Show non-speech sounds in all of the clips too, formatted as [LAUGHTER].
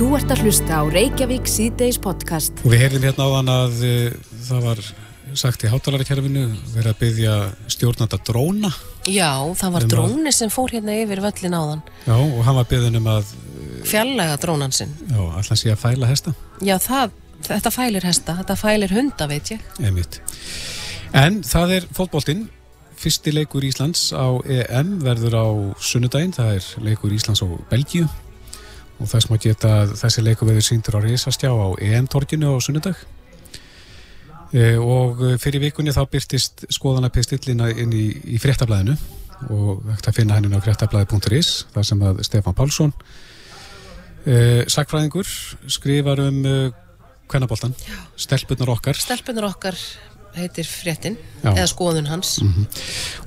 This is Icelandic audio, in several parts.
Þú ert að hlusta á Reykjavík síðdeis podcast. Og við heyrðum hérna á hann að uh, það var sagt í hátalarkerfinu verið að byggja stjórnanda dróna. Já, það var Um að- dróni sem fór hérna yfir völlin áðan. Já, og hann var byggðin um að, Fjallega drónan sinn. já, allan sé að fæla hesta. Já, það, þetta fælir hesta, þetta fælir hunda, veit ég. Einmitt. En það er fótboltinn. Fyrsti leikur Íslands á EM verður á sunnudaginn. Það er leikur Íslands á Belgíu. Og þess maður geta að þessi leikur verður síndur á Rísastjá á EM-torginu á sunnudag. E, og fyrir vikunni þá byrtist skoðanapistillina inn í, í fréttablaðinu og hægt að finna hennin á fréttablaði.is þar sem að Stefán Pálsson e, sakfræðingur skrifar um e, kvennaboltan, stelpunar okkar Stelpunar okkar heitir fréttin, Já. eða skoðun hans.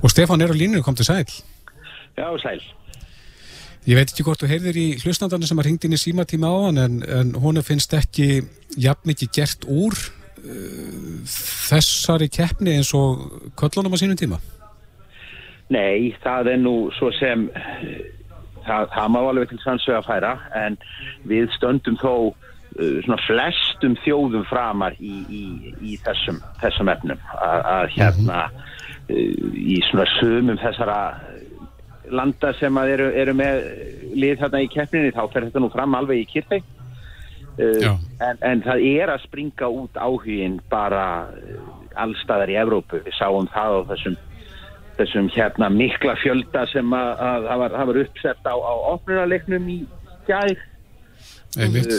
og Stefán er á línu, kom til sæl Já, sæl. Ég veit ekki hvort þú heyrðir í hlustandarnu sem að ringdi inn í símatíma á hann en, en hún finnst ekki jafn mikið gert úr uh, þessari keppni eins og köllunum á sínum tíma. Nei, það er nú svo sem það, það má alveg til sannsög að færa en við stöndum þó uh, svona flestum þjóðum framar í, í, í þessum, þessum efnum að, hérna uh, í svona sömum þessara landa sem að eru, eru með lið þarna í keppninni þá fer þetta nú fram alveg í kyrtei Já. uh, en, en það er að springa út áhugin bara uh, allstaðar í Evrópu við sáum það á þessum þessum hérna mikla fjölda sem að, að það var, það var uppsett á, á opnunarleiknum í gær Einmitt.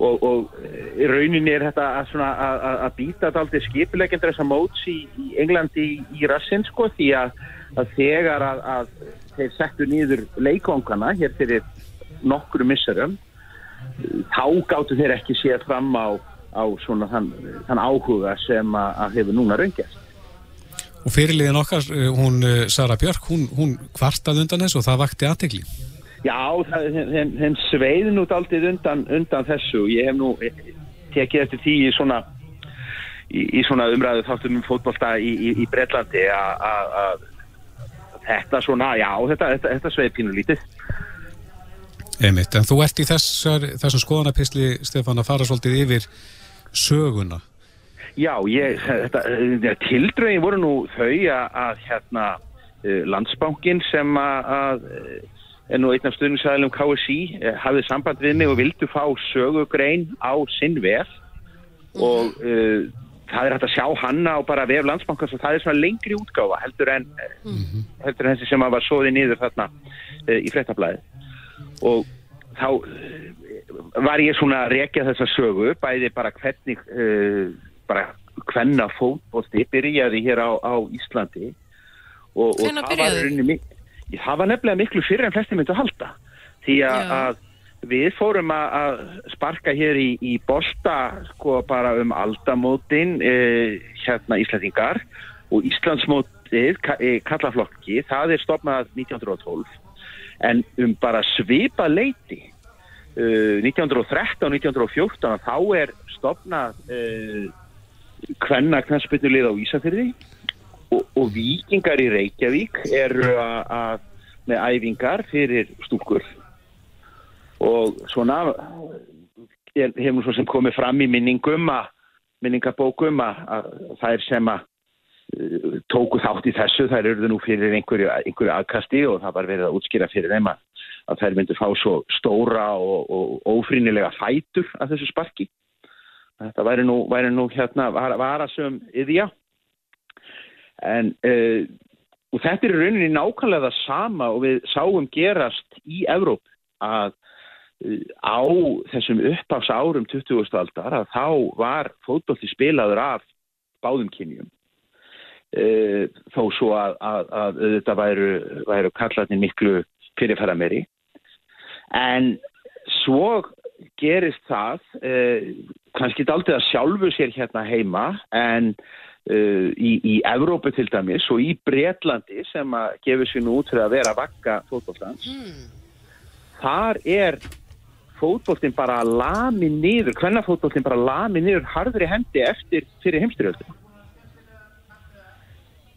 og, og í rauninni er þetta að, svona, að, að- að býta þetta aldrei skipulegjandar þessa móts í, í Englandi í, í rassinn sko því að, að þegar að, að þeir settu nýður leikongana hér fyrir nokkru misserum þá gáttu þeir ekki séð fram á, á svona þann, þann áhuga sem að, að hefur núna raungjast Og fyrirliðin okkar, uh, hún uh, Sara Björk, hún, hún kvartað undan þessu og það vakti aðtegli. Já, það, þeim, þeim sveiði nú daldið undan, undan þessu. Ég hef nú eh, tekið eftir því í svona, í, í svona umræðu þáttum um fótbolta í, í, í að- að þetta svona, já, þetta, þetta, þetta sveiði pínu lítið. Einmitt. En þú ert í þessar, þessum skoðanapisli, Stefán, að fara svolítið yfir söguna. Já, ég, þetta, eh, tildrögin voru nú þau að, að hérna, eh, landsbankin sem að, að eh, er nú einn af stuðningsæðilum KSI hafði samband við mig og vildu fá sögugrein á sinn vel og uh, það er hægt að sjá hanna á bara vef landsbankans og það er svona lengri útgáfa heldur en, mm heldur en þessi sem að var svoði niður þarna uh, í frettablaði og þá uh, var ég svona að rekja þessa sögu bæði bara hvernig uh, bara hvenna fótbolti byrjaði hér á, á Íslandi. Og, og það var byrjaði? í rauninni mik- það var nefnilega miklu fyrir en flesti myndu halda. Því að, að við fórum að, sparka hér í, í bolta sko bara um aldamótin eh, hérna Íslandingar og Íslandsmótið ka, eh, kallaflokki, það er stopnað 1912 en um bara svipa leiti uh, 1913 1914 þá er stopnað hvenna knastbytnulið á Ísafyrði og, og vikingar í Reykjavík eru að með æfingar fyrir stúkur og svona er- hefur nú svo sem komið fram í minningum að minningabókum að, að þær sem að uh, tóku þátt í þessu, þær eruðu nú fyrir einhverju, einhverju aðkasti og það var verið að útskýra fyrir þeim að, að þær myndu fá svo stóra og, og ófrínilega fætur að þessu sparki. Þetta væri nú, væri nú hérna var, varasum yðja. En uh, og þetta er rauninni nákvæmlega það sama og við sáum gerast í Evróp að á þessum upphafs árum 20. aldar að þá var fótbolti spilaður af báðum kynjum. Uh, þó svo að, að, að þetta væru, væru kallarnir miklu fyrirfæra meiri en svo gerist það uh, kannski aldrei að sjálfu sér hérna heima en uh, í, í Evrópu til dæmis og í Bretlandi sem að gefur sér nú út fyrir að vera vakka fótbollans þar er fótboltinn bara lami niður, hvenna fótboltinn bara lami niður harðri hendi eftir fyrir heimstyrjöldin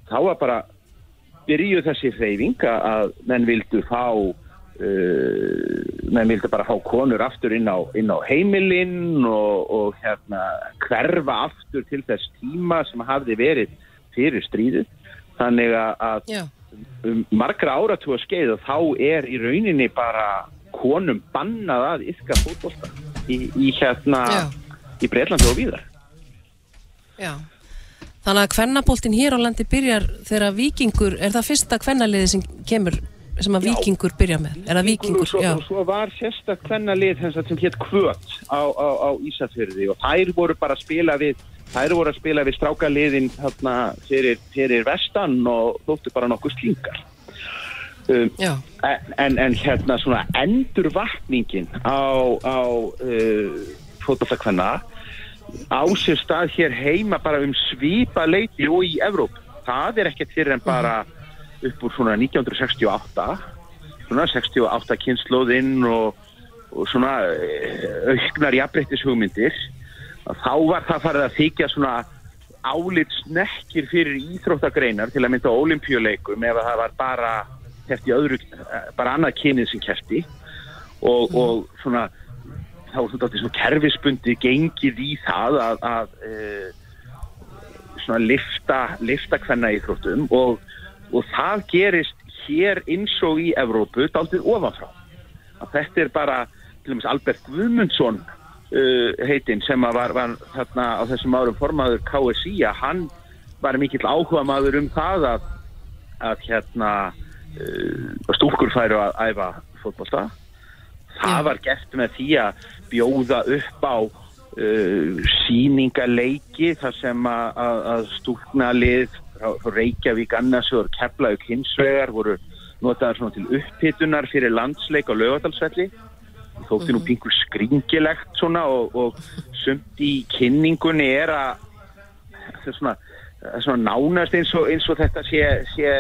þá var bara byrjuð þessi hreyfing að menn vildu fá uh, menn vildi bara fá konur aftur inn á, inn á heimilinn og, og hérna hverfa aftur til þess tíma sem hafði verið fyrir stríðu þannig að um margra áratúa skeið og þá er í rauninni bara konum bannað að yfka fótbolta í, í hérna Já. í Breitlandi og víðar já. Þannig að kvennaboltin hér á landi byrjar þegar vikingur, er það fyrsta kvennaliði sem kemur, sem að Já. vikingur byrja með? Er það vikingur? svo, og svo var sérstak kvennalið sem hétt Kvöt á, á, á Ísafjörði og þær voru bara að spila við þær voru að spila við strákaliðin þarna fyrir, fyrir vestan og þóttu bara nokkuð slíkar um, en, en, hérna svona endurvatningin á, á uh, fótballakvenna á sér stað hér heima bara um svipa leiti og í Evróp. Það er ekkert fyrir en bara upp úr svona 1968 svona 68 kynnslóðinn og, og svona eh, auknar jafnbreyttis hugmyndir þá var það farið að þykja svona álit snekkir fyrir íþróttagreinar til að mynda olimpíuleikum ef að það var bara kefti öðru, bara annað kynið sem kefti og, og svona þá er svona, svona kerfisbundi gengið í það að, að e, svona lifta, lifta hvenna íþróttum og, og það gerist hér eins og í Evrópu daldið ofanfrá. Að þetta er bara til dæmis Albert Guðmundsson uh, heitinn sem að var, var þarna á þessum árum formaður KSI að hann var mikill áhuga maður um það að, að hérna uh, stúrkur færu að æfa fótbolta. Það Já. var gert með því að bjóða upp á uh, síningaleiki þar sem að, að, að frá Reykjavík annars og Keflavík hinsvegar voru notaðar svona til upphitunar fyrir landsleik á lögadalsvelli þótti nú pingur skringilegt svona og, og sumt í kynningunni er að það er svona, svona nánast eins og, eins og þetta sé, sé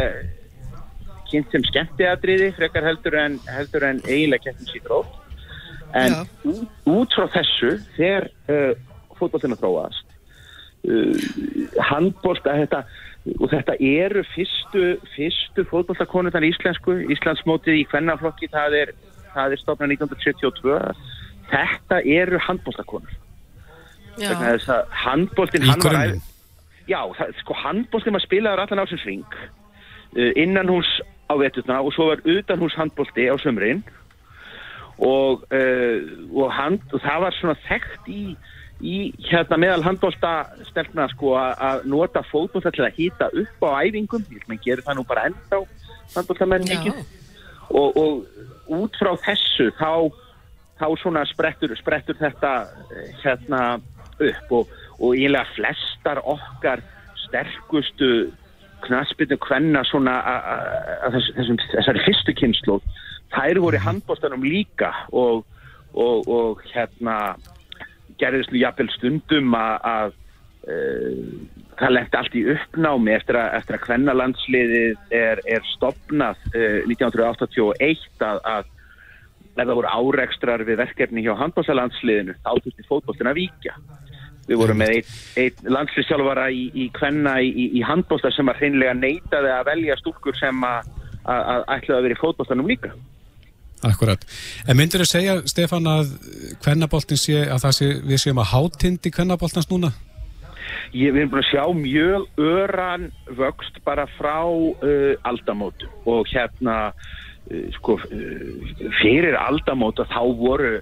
kynnt sem skemmtiadriði frekar heldur en, heldur en eiginlega kettin síðrótt en Já. út, út frá þessu þegar uh, fótbollina þróast uh, handbólta þetta og þetta eru fyrstu, fyrstu fótbolltakonutan íslensku Íslandsmótið í kvennaflokki það er, það er stofnað 1972 þetta eru handbóltakonur já, vegna þess að handbóltin hann var já, það, sko handbóltin var spilaður allan ásins ring uh, innan hús á veturna og svo var utan hús handbólti á sömrin og, uh, og, hand, og það var svona þekkt í, í hérna meðal handbólta stelpna sko að- nota fótbólta til að hýta upp á æfingum. Ég menn gerir það nú bara ennþá handbóltamenn já, mikið. Og, og út frá þessu þá, þá svona sprettur, sprettur þetta eh, hérna upp. Og, og eiginlega flestar okkar sterkustu knaspinu kvenna svona a- a- a- þess, þessum, þessari fyrstu kynslu þær voru í handbóstanum líka og, og, og hérna gerðist nú jafnvel stundum að, að uh, það lendi allt í uppnámi eftir að, eftir að kvennalandsliðið er, er stopnað uh, 1981 að, að ef það voru árekstrar við verkefni hjá handbóltalandsliðinu þá þurfti fótbóltin að víkja við vorum með einn ein landslýsjálfara í, í kvenna í, í, í handbólta sem að hreinlega neitaði að velja stúlkur sem að, að, að ætlaði að vera í fótbóltanum líka Akkurat. En myndir þú segja, Stefán, að kvennaboltin sé að það sé, við séum að hátindi kvennaboltans núna? Ég, við erum búin að sjá mjög öran vöxt bara frá uh, aldamótu og hérna uh, sko uh, fyrir aldamóta þá voru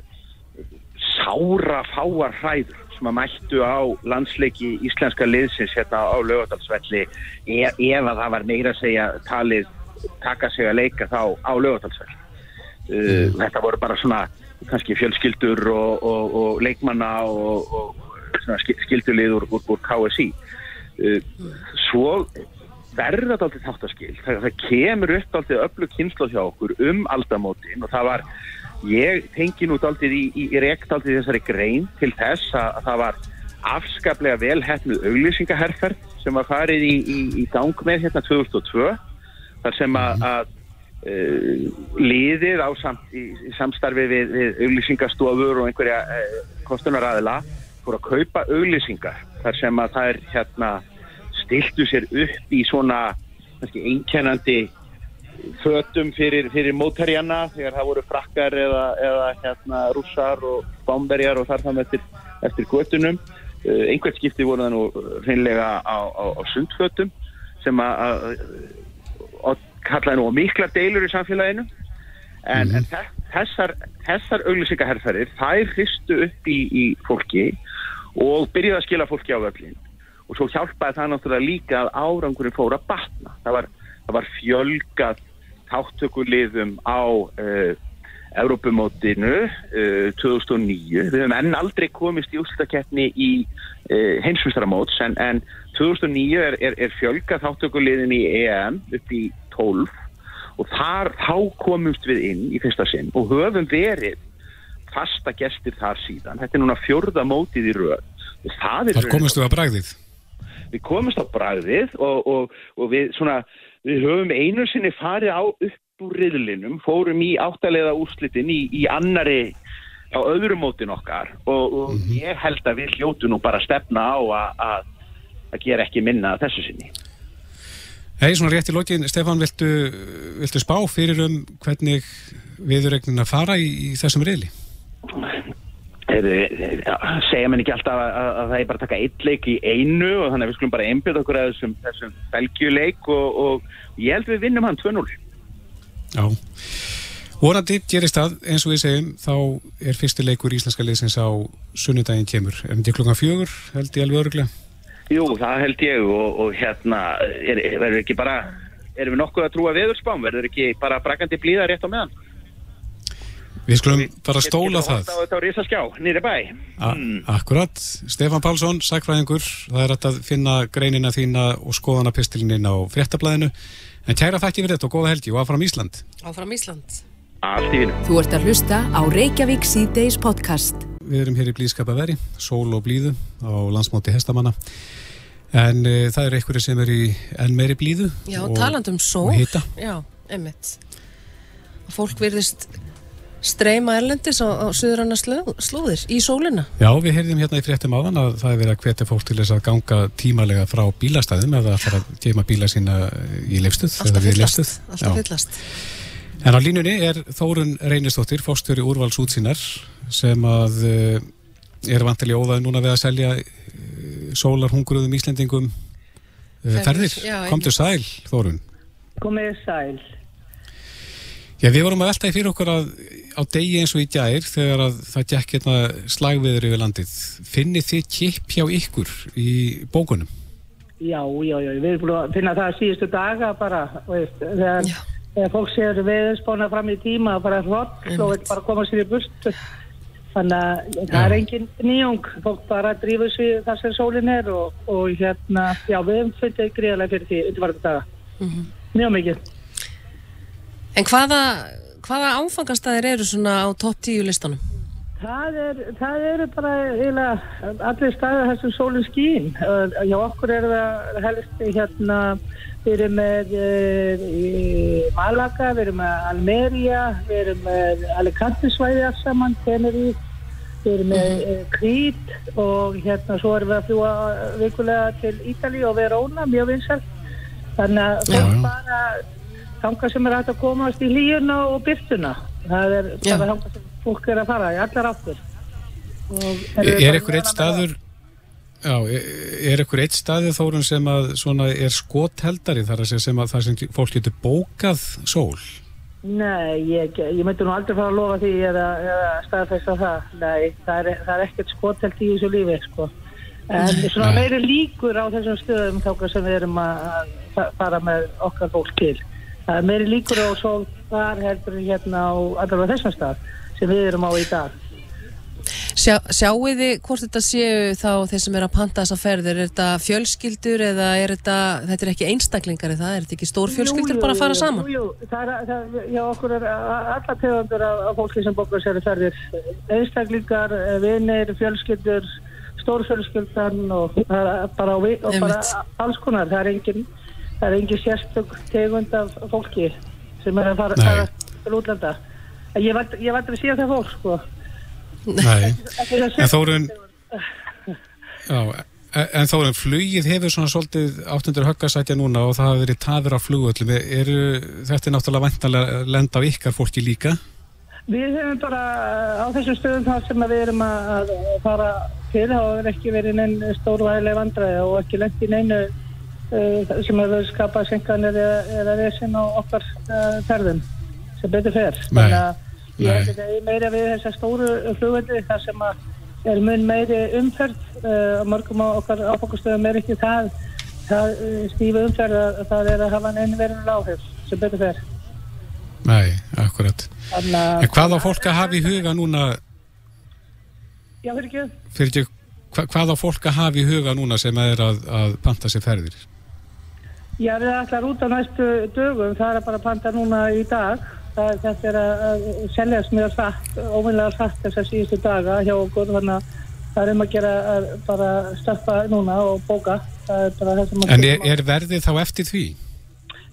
sára fáar hræður sem að mættu á landsleiki íslenska liðsins hérna á lögadalsvelli e ef að það var meira að segja talið taka sig að leika þá á lögadalsvelli uh, þetta voru bara svona kannski fjölskyldur og, og, og leikmanna og, og svona ski- skildulið úr, úr, KSI uh, svo verða þetta alltaf þáttaskil. Það, það kemur upp alltaf öllu kynslu hjá okkur um aldamótin og það var ég tengi nú alltaf í, í, í rekt alltaf þessari grein til þess að, að það var afskaplega vel hefnuð auglýsingaherferð sem var farið í, í, í gang með hérna 2002 þar sem að, að uh, liðið á samt, í, í samstarfi við, við auglýsingastofur og einhverja uh, kostunaræðila fór að kaupa auglýsingar þar sem að það er hérna stiltu sér upp í svona kannski einkennandi fötum fyrir, fyrir mótherjana þegar það voru frakkar eða, eða hérna, rússar og bámberjar og þar þannig eftir, eftir göttunum. Uh, einhvert skipti voru það nú hreinlega á, á, á sundfötum sem að kallaði nú mikla deilur í samfélaginu en, mm en þessar, þessar auglýsingaherrferðir þær hristu upp í, í fólki og byrjuði að skila fólki á vöflin og svo hjálpaði það náttúrulega líka að árangurinn fór að batna. Það var, það var fjölgat þáttökuliðum á uh, Europamótinu uh, 2009. Við hefum enn aldrei komist í úrslutakeppni í uh, heimsmyndstaramóts en, en 2009 er, er, er fjölgat þáttökuliðin í EM upp í 12 og þar þá komumst við inn í fyrsta sinn og höfum verið fasta gestir þar síðan. Þetta er núna fjörða mótið í röð. Þar komumst við að bræðið? Við komumst á bræðið og, og, og við, svona, við höfum einu sinni farið á upp úr riðlinum, fórum í áttalega úrslitin í, í annari á öðru mótin okkar og, og mm -hmm. ég held að við hljótu nú bara stefna á að gera ekki minna þessu sinni. Hei, svona rétt í lókin, Stefan, viltu, viltu spá fyrir um hvernig viðurregnina fara í, í þessum riðli? Segja mér ekki alltaf að, að, að það er bara að taka eitt leik í einu og þannig að við skulum bara einbjöða okkur að þessum, þessum belgjuleik og, og ég held við vinnum hann 2-0 Já Vorandi gerist það, eins og við segjum þá er fyrsti leikur íslenska leysins á sunnudaginn kemur, er þetta klokkan fjögur held ég alveg öruglega? Jú, það held ég og, og hérna er, verður ekki bara, erum við nokkuð að trúa viðurspám, verður ekki bara brakandi blíða rétt á meðan? Við skulum bara stóla það. Þetta á Rísaskjá, nýri bæ. Mm. Akkurat. Stefan Pálsson, sagfræðingur. Það er að finna greinina þína og skoðana pistilinin á fréttablaðinu. En tæra þakki fyrir þetta og góða helgi og áfram Ísland. Áfram Ísland. Allt í vinnu. Þú ert að hlusta á Reykjavík C-Days podcast. Við erum hér í blíðskapa veri, sól og blíðu á landsmóti hestamanna. En e, það eru einhverju sem er í enn meiri blíðu. Já, talandum sól. Já, einmitt. Fólk verðist streyma erlendis á, á söðuranna slóðir í sólina. Já, við heyrðum hérna í fréttum áðan að það er verið að hvetja fólk til þess að ganga tímalega frá bílastæðum eða að fara að geima bíla sína í leifstuð. Alltaf fyllast. Alltaf fyllast. En á línunni er Þórun Reynistóttir, fórstöri úrvalds útsýnar sem að uh, er vantilega óðað núna við að selja uh, sólarhungruðum Íslendingum uh, ferðir. Komdu sæl, Þórun. Komið sæl. Já, við vorum að velta í fyrir okkur að á degi eins og í gær þegar að það gekk hérna slagviður yfir landið. Finnir þið kip hjá ykkur í bókunum? Já, já, já. Við erum búin að finna það síðustu daga bara, veist, þegar, þegar fólk séur viðspóna fram í tíma og bara hlott og vil bara koma sér í burstu. Þannig að það er engin nýjung. Fólk bara drífur sér þar sem sólinn er og, og hérna, já, við hefum fundið gríðarlega fyrir því undirvartu daga. Mm -hmm. Mjög mikið. En hvaða, hvaða áfangastæðir eru svona á topp tíu listanum? Það, er, það eru bara eiginlega allir staðir þessum sólum skín. Já, okkur er það helst hérna, við erum með e, Malaga, við erum með Almeria, við erum með Alicante svæði alls saman, Tenerife, við erum með e, Crete og hérna svo erum við að fljúa vikulega til Ítali og Verona, mjög vinsalt. Þannig að það er bara þanga sem er hægt að komast í líuna og byrtuna það er bara þanga sem fólk er að fara í allar áttur Er, er ekkur eitt staður Já, er ekkur eitt staði þórun sem að svona er skotheldari þar að segja sem að það sem fólk getur bókað sól? Nei, ég, ég myndi nú aldrei fara að lofa því eða, eða staðfæsta það. Nei, það er, það er ekkert skotheld í þessu lífi, sko. En svona meiri líkur á þessum stöðum þá sem við erum að fara með okkar fólk til það er meiri líkur á sól þar heldur hérna á allavega þessum stað sem við erum á í dag. Sjá, Sjáu þið hvort þetta séu þá þeir sem er að panta þessa ferðir? Er þetta fjölskyldur eða er þetta þetta er ekki einstaklingar eða er þetta ekki stór fjölskyldur jú, bara að fara jú, saman? Jú, það er, það, já okkur er alla tegundur af, af fólki sem bókar sér ferðir. Einstaklingar, vinir, fjölskyldur stórfjölskyldan og bara, og bara alls konar, það er enginn það er engin sérstök tegund af fólki sem er að fara, til útlanda. Ég var aldrei að síða það fólk sko. Nei, en Þórun já, En en er flugið hefur svona svolítið áttundur höggasætja núna og það hafa verið tafir á flugöllum. Eru, þetta er náttúrulega vantanlega að lenda á ykkar fólki líka. Við hefum bara á þessum stöðum þar sem við erum að fara til þá er ekki verið neinn stórvægileg vandræði og ekki lent í neinu sem hefur skapað senkanir eða, resin á okkar uh, ferðum sem betur fer. Þannig að ég held það er meira við þessar stóru flugveldi þar sem er mun meiri umferð uh, á mörgum á okkar áfangastöðum er ekki það, það stífa umferð að það er að hafa einu verðin áhrif sem betur fer. Nei, akkurat. En hvað á fólk að hafa í huga núna, Já, fyrir ekki. fyrir ekki, hva, hvað á fólk að hafa í huga núna sem er að, að panta sér ferðir? Já, við ætlar út á næstu dögum, það er bara að panta núna í dag. Það, þetta er að, að seljast mjög satt, óvinlega satt þessar síðustu daga hjá okkur, þannig að það er um að gera að bara staffa núna og bóka. Er að... En er, er verðið þá eftir því?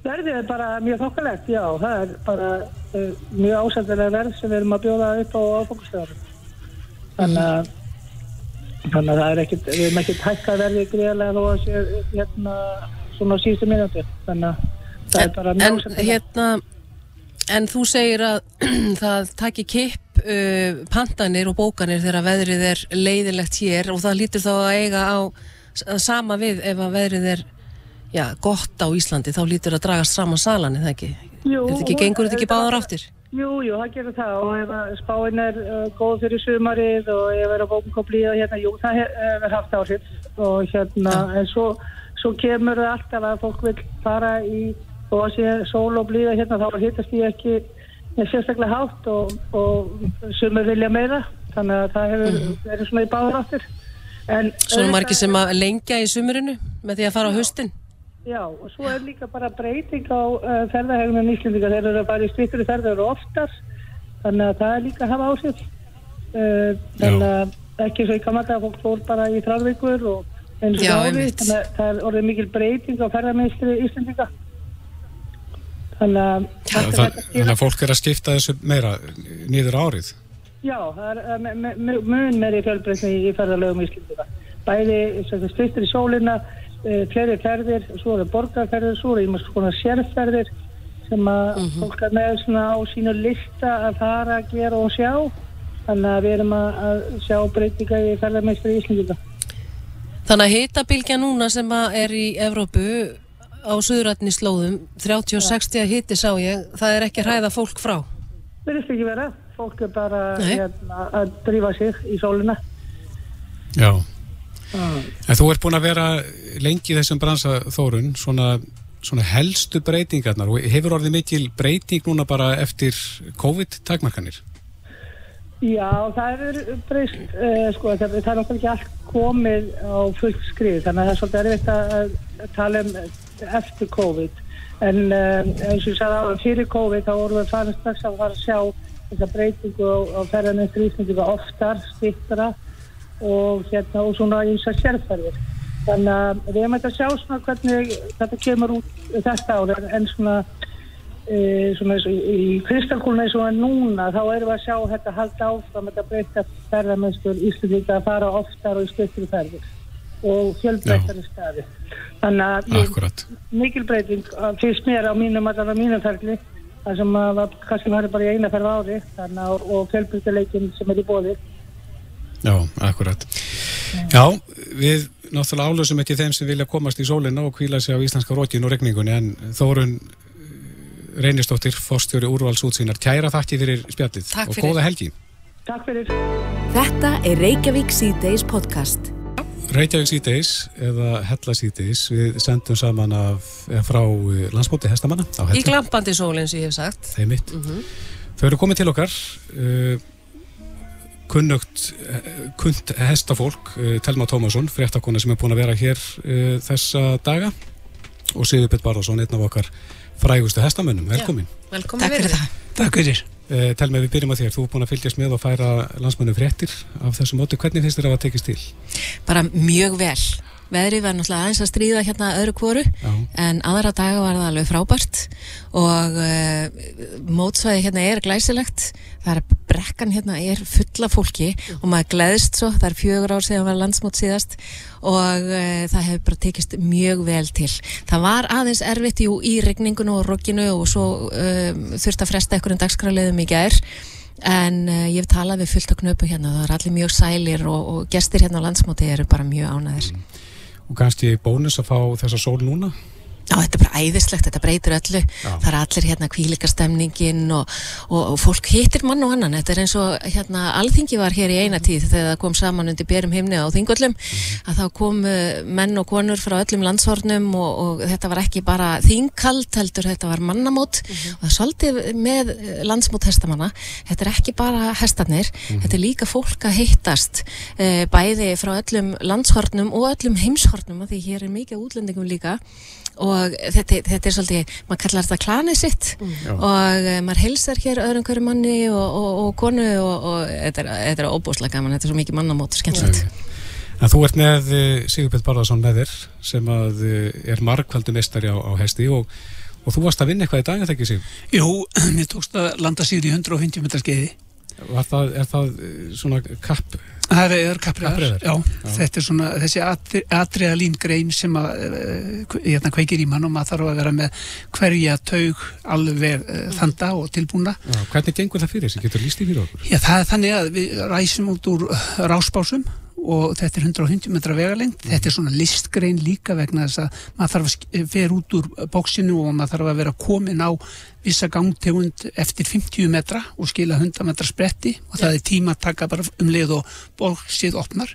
Verðið er bara mjög þokkalegt, já, það er bara uh, mjög ásættilega verð sem við erum að bjóða upp á áfokastöðarum. Þannig að þannig að það er ekkit, við erum ekkert hækkað verðið greiðlega þó að sé hérna svona síðustu mínúti. Þannig að það er bara En, mjög en ásættilega. hérna, en þú segir að [CLEARS THROAT] það taki kipp uh, pantanir og bókanir þegar veðrið er leiðilegt hér og það lítur þá að eiga á sama við ef að veðrið er já, gott á Íslandi, þá lítur að dragast saman salan, er það ekki? Jú, er þetta ekki, gengur þetta ekki báðar áttir? Jú, jú, það gerir það og ef að spáin er uh, góð fyrir sumarið og ef er að bókum kom blíða hérna, jú, það he- hefur haft áhrif og hérna, en svo, svo kemur það alltaf að fólk vil fara í og að sé sól og blíða hérna, þá hittast ég ekki sérstaklega hátt og, og sumur vilja meira, þannig að það hefur verið svona í báður áttir. En Svona margir sem að lengja í sumurinu með því að fara á haustin? Já, og svo er líka bara breyting á uh, ferðahegðunum Íslendinga. Þeir eru að fara í stýttri ferðar og oftar, þannig að það er líka að hafa áhrif. Uh, þannig að ekki svo í kamata að fólk fór bara í þrjárvíkur og og Já, ári, einmitt. þannig að það er orðið mikil breyting á ferðarmennstri Íslendinga. Þannig að Já, þetta það, þetta þannig að fólk er að skipta þessu meira niður árið. Já, það er uh, me- mun meiri fjölbreytni í ferðarlegum Íslendinga. Bæði styrtir í sólina, uh, fleiri ferðir, svo eru borgarferðir, svo eru ímest svona sérferðir sem að fólk er með svona á sínu lista að fara að gera og sjá. Þannig að við erum að, að sjá breytinga í ferðarmeistri Íslendinga. Þannig að hitabilgja núna sem að er í Evrópu á suðrætni slóðum, 30-60 að hiti sá ég, það er ekki að hræða fólk frá. Verðist ekki vera. Fólk er bara hérna, að drífa sig í sólina. Já. En þú ert búin að vera lengi í þessum bransa Þórun, svona, svona helstu breytingarnar og hefur orðið mikil breyting núna bara eftir COVID-takmarkanir? Já, það er breyst, uh, sko, það, það er náttúrulega ekki allt komið á fullt skrið, þannig að það er svolítið erfitt að, að tala um eftir COVID. En uh, eins og ég sagði á fyrir COVID þá vorum við farin strax að fara að sjá þessa breytingu á, á ferðarinn strísningu oftar, stittra og hérna og svona eins og sérferðir. Þannig að við erum að sjá svona hvernig þetta kemur út þetta ár en svona í, í kristalkúluna eins og að núna þá erum við að sjá þetta halda áfram þetta breyta ferðarmennstur Íslandíka að fara oftar og í stöttri ferðir og fjölbreytari staði þannig að mikil breyting að fyrst mér á mínum allan á mínum ferli þar sem var, kannski var bara í eina ferð ári þannig að og fjölbreytileikin sem er í bóði Já, akkurat. Já, við náttúrulega álösum ekki þeim sem vilja komast í sólina og kvíla sig á íslenska rókin og regningunni en Þórun eh, Reynistóttir, fórstjóri úrvals útsýnar, kæra þakki fyrir spjallið Takk og fyrir. góða helgi. Takk fyrir Þetta er Reykjavík C-Days podcast. Reykjavík síðdeis eða Hella síðdeis, við sendum saman af, eða frá eh, landsbóti hestamanna á Í glampandi sól eins og ég hef sagt. þeim mitt. Þau eru komið til okkar, uh, kunnugt, eh, kunnt hestafólk, uh, Telma Tómasson, fréttakona sem er búin að vera hér uh, þessa daga og Sigurbjörn Barðarsson, einn af okkar frægustu hestamönnum, velkomin. Velkomin Takk fyrir það. Takk fyrir. Uh, Telma, við byrjum að þér, þú er búin að fylgjast með og færa landsmönnum fréttir af þessu móti, hvernig finnst þér að það tekist til? Bara mjög vel. Veðrið var náttúrulega aðeins að stríða hérna öðru kvoru en aðra daga var það alveg frábært. Og uh, mótsvæði hérna er glæsilegt. Það er brekkan hérna er fulla fólki og maður gleðist svo, það er fjögur ár síðan var landsmót síðast. Og uh, það hefur bara tekist mjög vel til. Það var aðeins erfitt jú, í regningunu og rokkinu og svo um, þurfti að fresta einhverjum dagskráliðum í gær. En uh, ég hef talað við fullt á knöpu hérna. Það er allir mjög sælir og, og gestir hérna á landsmóti eru bara mjög ánæðir og kannski bónus að fá þessa sól núna Já, þetta er bara æðislegt, þetta breytir öllu. Já. það er allir hérna kvílikastemningin og, og, og fólk hittir mann og annan. Þetta er eins og hérna alþingi var hér í eina tíð þegar það kom saman undir berum himni á þingöllum, að þá kom menn og konur frá öllum landshornum og, og þetta var ekki bara þingkald heldur þetta var mannamót. Og það svolítið með eh, landsmót hestamanna. Þetta er ekki bara hestarnir þetta er líka fólk að hittast uh, bæði frá öllum landshornum og öllum heimshornum af því hér er mikið útlendingum líka og þetta, þetta er svolítið, maður kallar þetta klanið sitt og uh, maður heilsar hér öðrum hverju manni og, og, og konu og, og þetta er, þetta er óbúslega gaman, þetta er svo mikið mannamót og skemmtilegt. En þú ert með Sigurbjörn Barðarsson með þér sem að eh, er margkvældu mestari á, á hesti og, og þú varst að vinna eitthvað í dag, er það ekki Sigur? Jú, mér tókst að landa sigur í 150 metrar skeiði. Var það, er það eh, svona kapp? Það er kapriðar, Kappreiðar? já. Já. Þetta er svona þessi atri, atriðalín grein sem að uh, hérna kveikir í mann og maður þarf að vera með hverja taug alveg uh, þanda og tilbúna. Já, hvernig gengur það fyrir þessi? Getur líst í fyrir okkur? Já, það er þannig að við ræsum út úr uh, rásbásum og þetta er 150 metra vegalengt. Þetta er svona listgrein líka vegna þess að maður þarf að fer út úr bóksinu og maður þarf að vera komin á vissa gangtegund eftir 50 metra og skila 100 metra spretti og það er tíma að taka bara um leið og bóksið opnar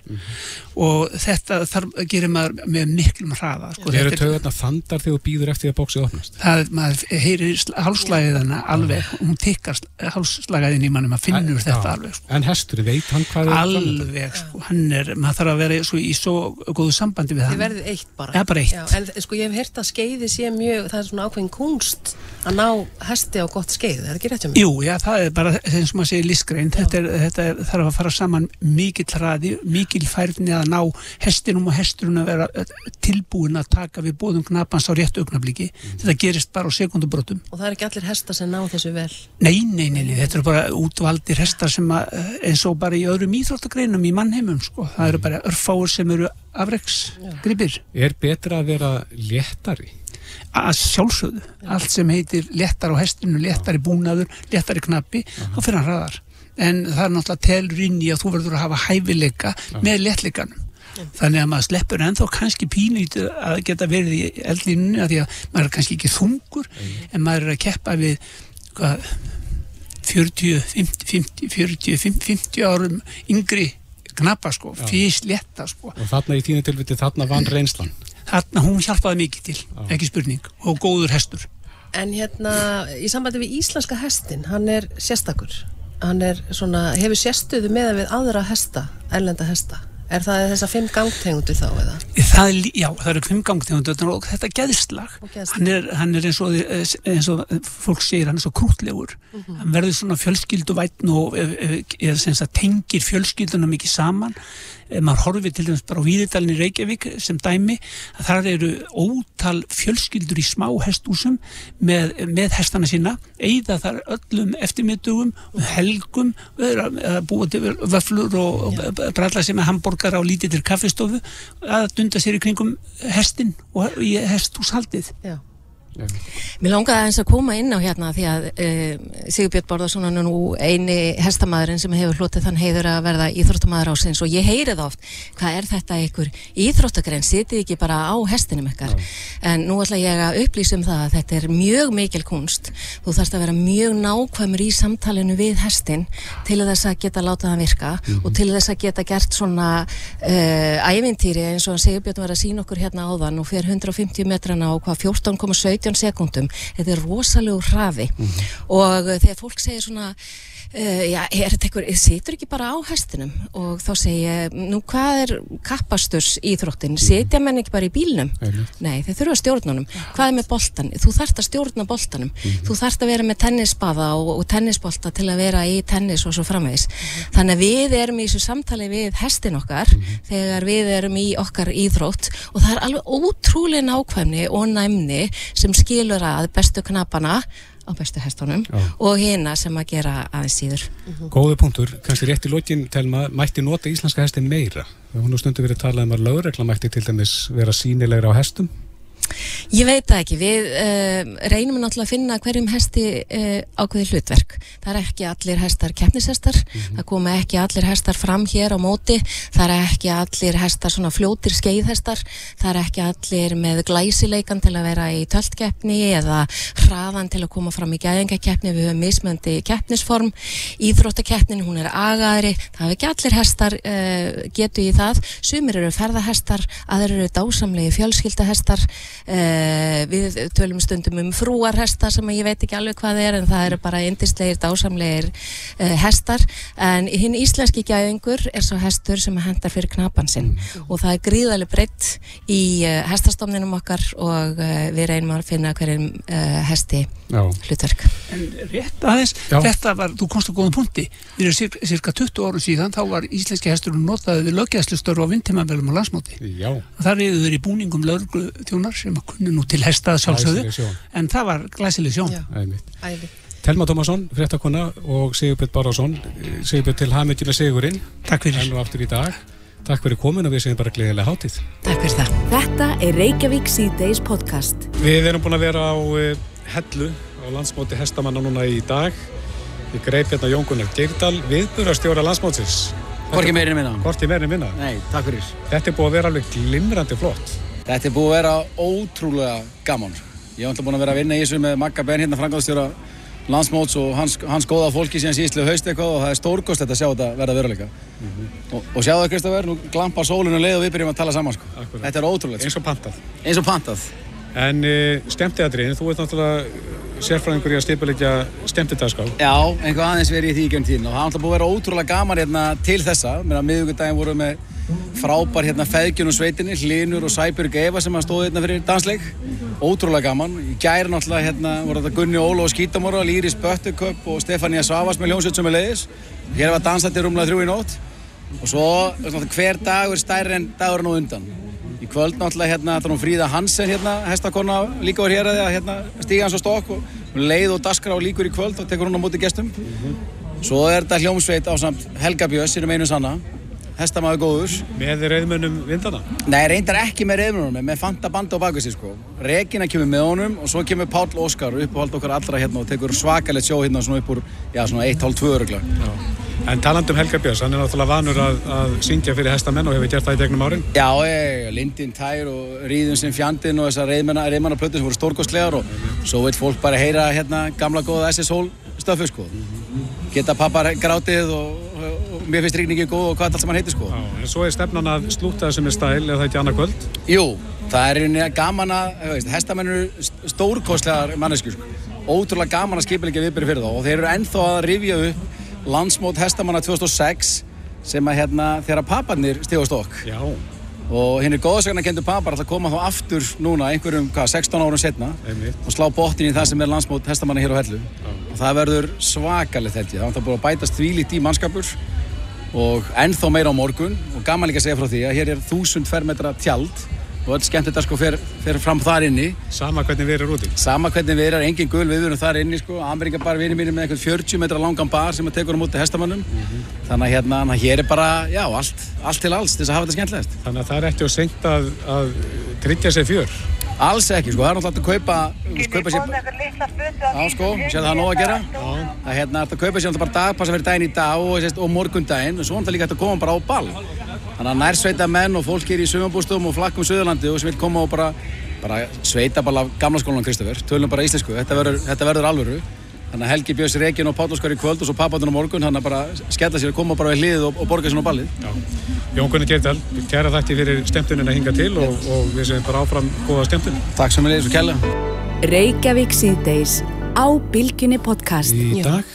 og þetta þarf, gerir maður með miklum hraða. Sko, Eru Þetta er- taugarnar þandar þegar þú býður eftir að bóksið opnast? það, maður heyrir hálslæðið hana alveg, hún tikkar hálslæðin í manni, maður finnur En- þetta já. alveg sko. En hestur, veit hann hvað er framundan? alveg, sko, hann er maður þarf að vera svo, í svo góðu sambandi við Þið hann verðið eitt bara. Ja, bara eitt. Já, en sko ég hef heyrt að skeiði sé mjög, það er svona ákveðin kunst að ná hesti á gott skeið, er það ekki rétt hjá mig? Jú, já, það er bara, eins og maður segir listgrein, þetta, er, þetta er, þarf að fara saman mikill hraði, mikill færni að ná hestinum og hesturinn að vera eh, tilbúin að taka við bóðum knapans á réttu augnabliki. Þetta gerist bara á sekundubrotum. Og það er ekki allir hesta sem ná þessu vel. Nei, nei, nei, nei, þetta eru bara útvaldir hestar sem að, eh, eins og bara í öðrum íþróttagreinum í mannheimum, sko. Það eru bara örfáur sem eru afreiksgripir. Er betra að vera léttari? Að sjálfsögðu, allt sem heitir léttar á hestinu, léttari búnaður, léttari knappi, þá fyrir hann hraðar. En það er náttúrulega telur inn í að þú verður að hafa hæfileika með léttleikanum. Þannig að maður sleppur ennþá kannski pínlítið að geta verið í eldlínunni að því að maður er kannski ekki þungur en maður er að keppa við hvað, 40, 50, 50, 40, 50, 50 árum yngri knappa sko, fyrst létta sko. Og þarna í þínu tilviti, þarna vann reynslan. Þarna hún hjálpaði mikið til, ekki spurning, og góður hestur. En hérna, í sambandi við íslenska hestin, hann er sérstakur. Hann er svona, hefur sérstuðu með við aðra hesta, erlenda hesta. Er það þessa fimm gangtegundur þá eða? Það er, já, það eru fimm gangtegundur og þetta geðslag, Og geðslag. hann er, hann er eins, og, eins og fólk segir, hann er svo krútlegur hann verður svona fjölskylduvætn og eh, eh, sem sagt tengir fjölskylduna mikið saman maður horfir til dæmis bara á Víðidalinn í Reykjavík sem dæmi, að þar eru ótal fjölskyldur í smá hestúsum með, með hestana sína eigða þar öllum eftirmiðdugum helgum, að búa til vöflur og, bralla sem er hambúrgar á lítill kaffistofu að dunda sér í kringum hestin og í hestúshaldið Já. Mér langaði aðeins að koma inn á hérna því að uh, Sigurbjörn Borðarsson er nú eini hestamæðurinn sem hefur hlotið þann heiður að verða íþróttamæður ásins og ég heyri það oft, hvað er þetta ykkur íþróttagrein, sitið ekki bara á hestinum ykkar, en nú ætla ég að upplýsa um það að þetta er mjög mikil kunst, þú þarfst að vera mjög nákvæmur í samtalenu við hestin til þess að geta látað hann virka og til þess að geta gert svona uh, ævintýri eins og Sigurbjörn var að sína okkur hérna áðan og fer 150 metrana og hvað 14,17 17 sekundum þetta er rosalegu hraði og uh, þegar fólk segir svona Uh, já, er þetta eitthvað, situr ekki bara á hestinum og þá segi ég, nú hvað er kappasturs íþróttin, sitja menn ekki bara í bílnum? Einmitt. Nei, þeir þurfa að stjórna honum. Hvað er með boltan? Þú þarft að stjórna boltanum. Þú þarft að vera með tennisbaða og, og tennisbolta til að vera í tennis og svo framvegis. Þannig að við erum í þessu samtali við hestin okkar þegar við erum í okkar íþrótt og það er alveg ótrúlega nákvæmni og næmni sem skilur að bestu knapana á bestu hestunum Já. og hina sem að gera aðeins síður. Góði punktur, kannski rétt í lokin telma, mætti nota íslenska hestin meira hún er stundu verið talað um að lögregla mætti til dæmis vera sínilegra á hestum Ég veit það ekki, við uh, reynum náttúrulega að finna hverjum hesti uh, ákveði hlutverk. Það er ekki allir hestar keppnishestar, það koma ekki allir hestar fram hér á móti, það er ekki allir hestar svona fljótir skeiðhestar, það er ekki allir með glæsileikan til að vera í töltkeppni eða hraðan til að koma fram í gæðingakeppni, við höfum mismöndi keppnisform, íþróttakeppnin, hún er agaðri, það er ekki allir hestar uh, getu í það, sumir eru ferðahestar, aðrir eru dásamlegi fjölskyldahestar, við tölum stundum um frúarhesta sem ég veit ekki alveg hvað er en það eru bara indislegir, dásamlegir uh, hestar. En hinn íslenski gæðingur er svo hestur sem hendar fyrir knapan sinn. Og það er gríðarlega breytt í uh, hestastofninum okkar og við reynum að finna hverjum hesti Já, hlutverk. En rétt aðeins, Já. þetta var, þú komst á góðum punkti. Fyrir cirka, cirka 20 árum síðan þá var íslenski hesturinn notaði við löggjæðslustörf á vindtímavelum og landsmóti já, og þar reyðu þeir í búningum lögreglu þjónar sem að kunni nú til hesta að sjálfsögðu en það var glæsileg sjón. Einmitt Æði. Telma Tómasson, fréttakona og Sigurbjörn Bárásson Sigurbjörn til með Sigurinn. Takk fyrir. Enn og aftur í dag. Takk fyrir komin og við segjum bara gleðilega hátíð. Takk fyrir það. Þetta er Reykjavík C-Days podcast. Við erum búin að vera á uh, Hellu á landsmóti hestamanna núna í dag Ég greip hérna Jón Gunnar Geirdal viðburastjóra landsmótsins Hvorki meirinn minna. Hvorki meira minna Nei, takk fyrir. Þetta er búið að vera alveg glimrandi flott Þetta er búið að vera ótrúlega gaman. Ég hef alltaf búin að vera að vinna í þessu með Magga Ben hérna frangáðstjóra landsmóts og hans, hans góða fólki síðan síðslu haust eitthvað og það er stórkost þetta að sjá þetta verða veruleika. og, og sjáðu það Kristoffer, nú glampar sólinu leið og við byrjum að tala saman sko. Þetta er ótrúlegt. eins og pantað Eins og pantað. En uh, stemtiðadriðin, þú ert náttúrulega uh, sérfræðingur í að stipulegja stemtidagskál Já, einhvað aðeins verið í því gegnum tíðin og það er alltaf búið að vera ótrúlega gaman hérna til þessa. Mér að miðugudaginn voru með frábær hérna feðgjun og sveitinni, Hlinur og Sæbjörg Eva sem stóði hérna fyrir dansleik. Ótrúlega gaman. Í gæri náttúrulega hérna voru þetta Gunni Ólo og Skítamóra, Lýris Böttuköp og Stefania Savas með hljómsveit sem er leiðis. Hér var dansað til rúmlega þrjú í nótt og svo náttúrulega, hver dagur stærri en dagurinn á undan. Í kvöld náttúrulega hérna, það er hún Fríða Hansen hérna, hestakonna líka var hér að hérna, stíga hans á stokk og hún leið og daskra á líkur í kvöld og tekur hún á móti gestum. Svo er þetta hljómsveit á samt Helga Björns, sínum einu sanna, hestamaður góður. með reyðmönnum vindana Nei, reyndar ekki með reyðmjörnum, með Fanta Banda á baku sig sko. Regina kemur með honum og svo kemur Páll Óskar uppáhald okkar allra hérna og tekur svakalegt sjó hérna svona upp úr, já svona 1,5-2 örugla. En talandi um Helga Björns, hann er náttúrulega vanur að, að syngja fyrir hestamenn og hefur gert það í gegnum árin Já, ég, Lindin Tær og Ríðun sem fjandinn og þessar reyðmanna, reyðmannaplötur sem voru stórkostlegar og svo veit fólk bara heyra hérna gamla góða SS-hól stöfu sko. Geta pappar grátið og, og, og mér finnst ríkningi góð og hvað allt sem hann heitir sko. Já, en svo er stefnan að slúta þessum með stæl eða það ekki annað kvöld Jú, það er einnig gaman að, hestamenn eru st- stórkostlegar manneskur sko. Ótrúlega gaman að skipilegja viðbyrði fyrir þá og þeir eru ennþá að rifja upp landsmót hestamanna 2006 sem að hérna þegar papparnir stíðu á stokk Já, og hinn er góðsakna kendur papar alltaf koma þá aftur núna einhverjum, hvað, 16 árum setna einmitt. og slá botnin í það sem er landsmót hestamanna hér á hellu. Og það verður svakalegt held ég. Það er búin að bætast þvílít í mannskapur og ennþá meira á morgun. Og gaman líka að segja frá því að hér er 1000 fermetra tjald og öll skemmt þetta sko fer, fer fram þar inni. Sama hvernig við erum úti. Sama hvernig við erum, engin gul við erum þar inni sko, Amerika bar vinið mínir með eitthvað 40 metra langan bar sem að tekur á móti hestamannum þannig að hérna, þannig að hér er bara, já, allt, allt til alls til þess að hafa þetta skemmtilegast Þannig að það er ekki á seint að, að tryggja sér fjör. Alls ekki, sko, það er náttúrulega að kaupa, kaupa sér, já sko, sér það er nóg að gera. Það er hérna að kaupa sér náttúrulega bara dagpassa fyrir daginn í dag og, sést, og morgundaginn. Og svo er náttúrulega líka að koma bara á ball. Þannig að nærsveita menn og fólk er í sumabústum og flakkum Suðurlandi og sem vil koma og bara, bara sveita bara gamla skólan Kristoffer, tölum bara íslensku, þetta verður, þetta verður alvöru. Þannig að Helgi Björns Rekin og Páll Óskar í kvöld og svo pappatun á morgun, þannig að bara skella sér að koma bara við hliðið og, og borga sér á ballið. Já. Jón Gunni Geirdal, kæra þætti fyrir stemtunina hinga til og, og við séum bara áfram góða stemtun Takk sem við leiðis og kella. Reykjavík síðdeis á Bilginni podcast. í dag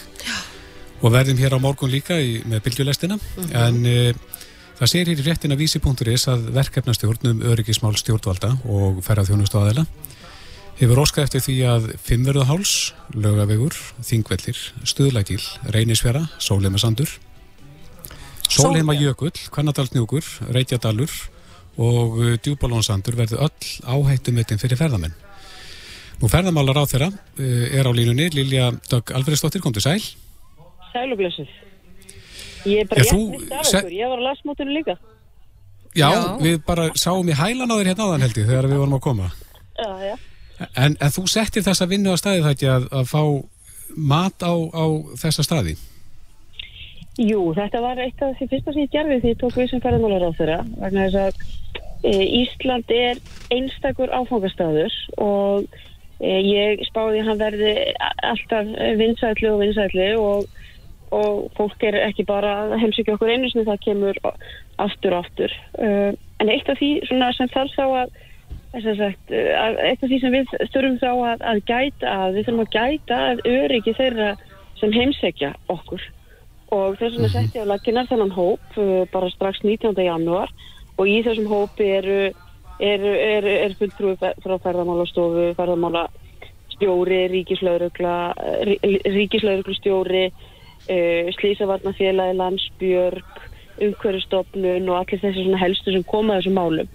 og verðum hér á morgun líka í, með bylgjulestina en uh, það segir hér í fréttina vísi.is að verkefnastjórnum öryggismál stjórnvalda og ferðað þjónustu aðeila hefur óskað eftir því að Fimmverðaháls, Lögavegur, Þingvellir, Stuðlækil, Reynisfjara, Sólheimasandur, Sólheima Jökull, Kvannadalsnjúkur, Reykjadalur og Djúbalónsandur verður öll áhættumetinn fyrir ferðamenn. Nú ferðamálar á þeirra uh, er á línunni Lilja Dögg Alfredsdóttir, kom til sæl. Sælublessuð. Ég er bara mitt af okkur, ég var á lasmótinu líka. Já, Já. við bara sáum í hælan á þér hérna áðan held ég þegar við vorum að koma. Já, já. En, en þú settir þessa vinnu á staði ekki að, að fá mat á, á þessa staði? Jú, þetta var eitt af því fyrsta sem ég gerði því ég tók við sem ferðamálar á þeirra vegna þess að e, Ísland er einstakur áfangastæður og e, ég spáði að hann verði alltaf vinsætli og vinsætli og, og fólk er ekki bara að heimsækja okkur einu sinni það kemur aftur og aftur. Uh, en eitt af því sem þarf þá að sem sagt, að- eitt af því sem við þurfum þá að, að gæta að við þurfum að gæta að öryggi þeirra sem heimsækja okkur. Og þess vegna setti ég á laginnar þennan hóp uh, bara strax 19. janúar. Og í þessum hópi eru eru, eru, eru fulltrúi frá ferðamálastofu, ferðamála stjóri, ríkislaurugla ríkislauruglustjóri uh, slísavarnafélagi landsbjörg umhverfstofnun og allir þessi helstu sem koma þessum málum.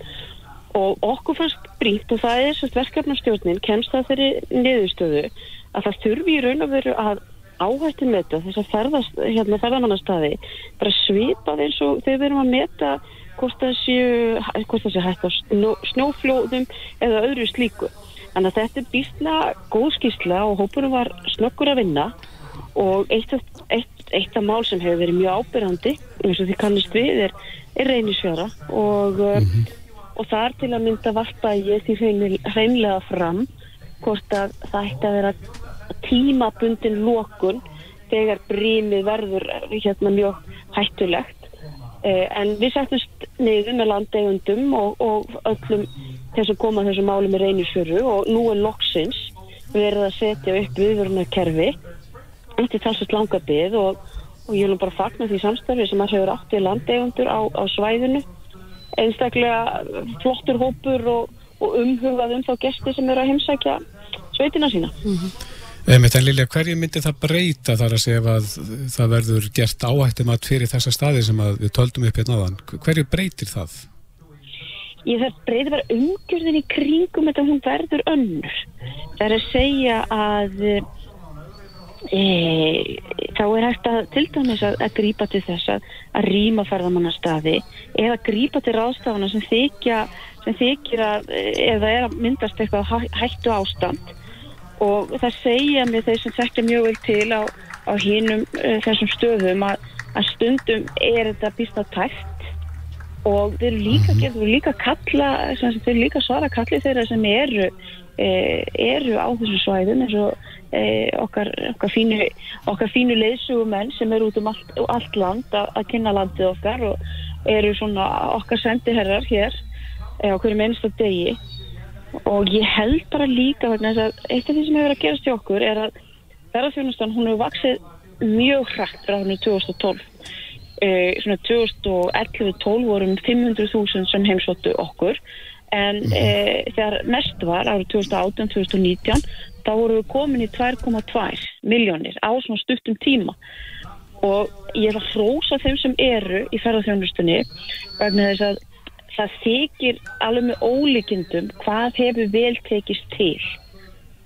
Og okkur fannst brýnt og það er sérst verkefnastjórnin kemst það þeirri niðurstöðu að það þurfi í raun og veru að áhættu meta þess að ferðast, hérna, ferðamannastæði bara svipað eins og þegar við erum að meta hvort það séu hægt á snó, snjóflóðum eða öðru slíku. Þannig að þetta er býstna góð skýrsla og hópurum var snöggur að vinna og eitt af, eitt, af mál sem hefur verið mjög ábyrrandi eins og því kannist við er, er reynisfjara og, mm og þar til að mynda varpa ég því hreinlega fram hvort að það ætti að vera tímabundin lokun þegar brímið verður hérna mjög hættulegt. Eh, en við settumst niður með landeigundum og, og öllum þess að koma að þessu máli með reynisfjöru og nú er loksins verið að setja upp viðvöruna eftir þessast langa byð og, og ég vil bara fagna því samstarfi sem að hefur átt í landeigundur á, á svæðinu einstaklega flottur hópur og, og umhugað um þá gesti sem eru að heimsækja sveitina sína. Einmitt, en Lilja, hverju myndi það breyta þar að segja að það verður gert áhættum að fyrir þessa staði sem að við töldum upp hérna áðan? Hverju breytir það? Ég þarf breyði bara umgjörðin í kringum þetta hún verður önnur. Það er að segja að e, þá er hægt að til dæmis að, að grípa til þess að, að rýma ferðamannastaði eða grípa til ráðstafana sem þykja sem þykir að eða er að myndast eitthvað hæ, hættu ástand. Og það segja mér þeir sem þekkja mjög vel til á, á hínum uh, þessum stöðum að, að stundum er þetta býsta tæft og þeir líka, þeir eru líka kalla, þeir líka svara kalli þeirra sem eru e, eru á þessu svæðum eins og e, okkar, okkar fínu fínu leiðsugumenn sem eru út um allt, allt land að, að kynna landið okkar og eru svona okkar sendiherrar hér e, á hverju minnsta degi. Og ég held bara líka vegna þess að eitt af því sem hefur verið að gerast í okkur er að ferðarþjónustan hún hefur vaksið mjög hrætt frá henni 2012 eh, svona 2011-12 vorum 500.000 sem heimsóttu okkur en eh, þegar mest var árið 2018-2019 þá vorum við komin í 2,2 miljónir á svona stuttum tíma. Og ég ætla að hrósa þeim sem eru í ferðarþjónustunni vegna þess að það þykir alveg með ólíkindum hvað hefur vel tekist til.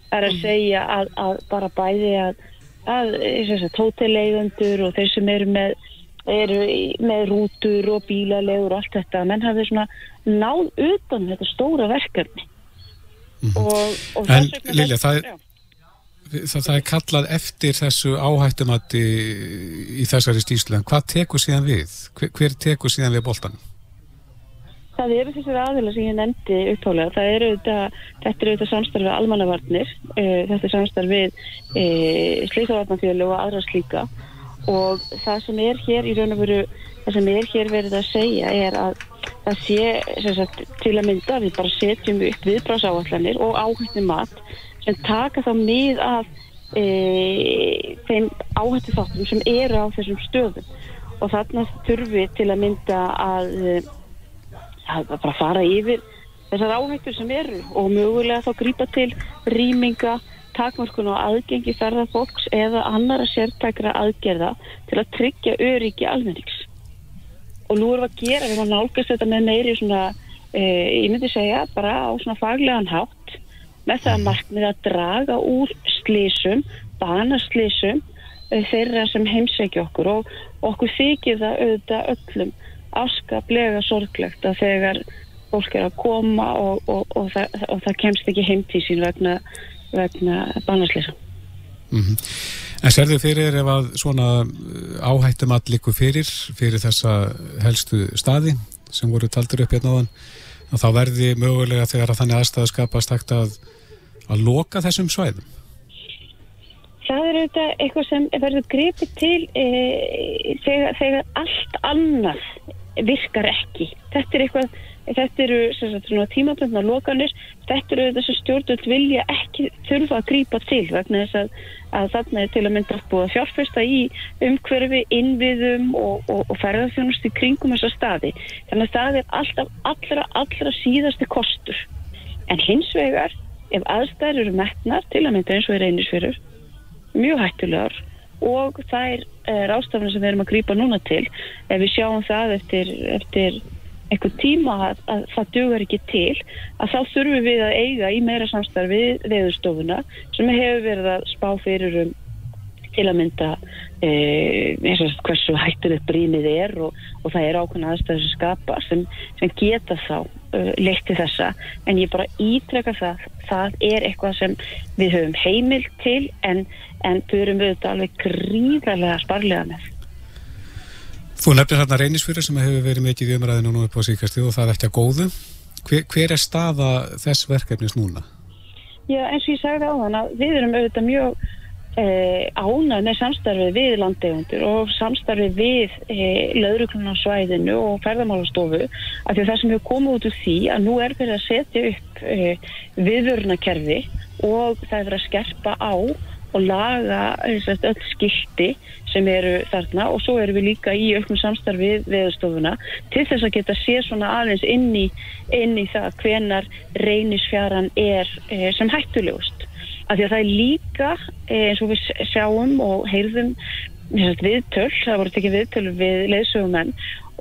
Það er að segja að, að bara bæði að, að tótileigundur og þeir sem eru með eru með rútur og bílalegur og allt þetta, menn hafði svona náð utan þetta stóra verkefni og, og Mhm. En, Lilja, það er-. Það, það er kallað eftir þessu áhættumati í þessari stíslu en hvað tekur síðan við? Hver, hver tekur síðan við boltan? Það eru þessir aðila sem ég nefndi upphálega. Það eru auðvitað, þetta eru auðvitað samstarf við almannavarnir, uh, þetta er samstarf við uh, slíkavarnafjölu og aðra slíka og það sem er hér í raun og veru, það sem er hér verið að segja er að það sé sagt, til að mynda við bara setjum upp viðbráðsáallanir og áhættu mat sem taka þá mið af e, þeim áhættu þáttum sem eru á þessum stöðum. Og þarna þurfum við til að mynda að, að bara fara yfir þessar áhættur sem eru og mögulega þá grípa til rýminga, takmarkun og aðgengi ferðarfólks eða annara sértækra aðgerða til að tryggja öryggi almennings. Og nú erum við að gera, við erum að nálgast þetta með meiri svona, e, ég myndi segja, bara á svona faglegan hátt með það að markmið að draga úr slísum, banaslísum e, þeirra sem heimsækja okkur og okkur þykir það auðvitað öllum afskaplega sorglegt að þegar fólk er að koma og, og, og, það, og það kemst ekki heimtísin vegna, vegna banaslýsa. Mm -hmm. En serðu fyrir ef að svona áhættum að liku fyrir, fyrir þessa helstu staði sem voru taldur upp hérna á þann, að þá verði mögulega þegar að þannig aðstæðu skapast hægt að, að loka þessum svæðum? Það er auðvitað eitthvað sem verður gripið til e, þegar, þegar allt annað virkar ekki. Þetta er eitthvað þetta eru tímaböndna lokanir. Þetta eru þess að stjórnvöld vilja ekki þurfa að grýpa til vegna þess að, að þarna er til að mynda að fjárfesta í umhverfi, innviðum og, og, og ferðarfjónust í kringum þessa staði. Þannig að það er alltaf allra, allra síðasti kostur. En hins vegar ef aðstæður eru metnar til að mynda eins og er einisfyrur mjög hættulegar og það er rástafnir sem við erum að grýpa núna til. Ef við sjáum það eftir, eftir einhvern tíma að, að það dugar ekki til að þá þurfum við að eiga í meira samstarfi veðurstofuna sem hefur verið að spá fyrir um til að mynda e, og hversu hættur þetta brínið er og, og það er ákveðna aðstæður sem skapa sem, sem geta þá uh, leitt til þessa en ég bara ítreka það það er eitthvað sem við höfum heimil til en, en byrjum við þetta alveg gríðarlega sparlega með Þú nefnir hérna reynisfyrir sem hefur verið mikið í umræðinu nú upp á síkastið og það er ekki að góðu. Hver, hver er staða þess verkefnis núna? Já, eins og ég sagði á þann að við erum auðvitað mjög ánað með samstarfið við landegundur og samstarfið við eh, lauruklunarsvæðinu og ferðamálastofu af því að það sem hefur komið út úr því að nú er verið að setja upp eh, viðvörnakerfi og það er verið að skerpa á og laga sagt, öll skildi sem eru þarna og svo erum við líka í auknum samstarfið veðustofuna til þess að geta sé svona aðeins inn í, inn í það hvenar reynisfjaran er e, sem hættulegust. Af því að það er líka e, eins og við sjáum og heyrðum viðtöl, það voru tekið viðtöl við leðsögumenn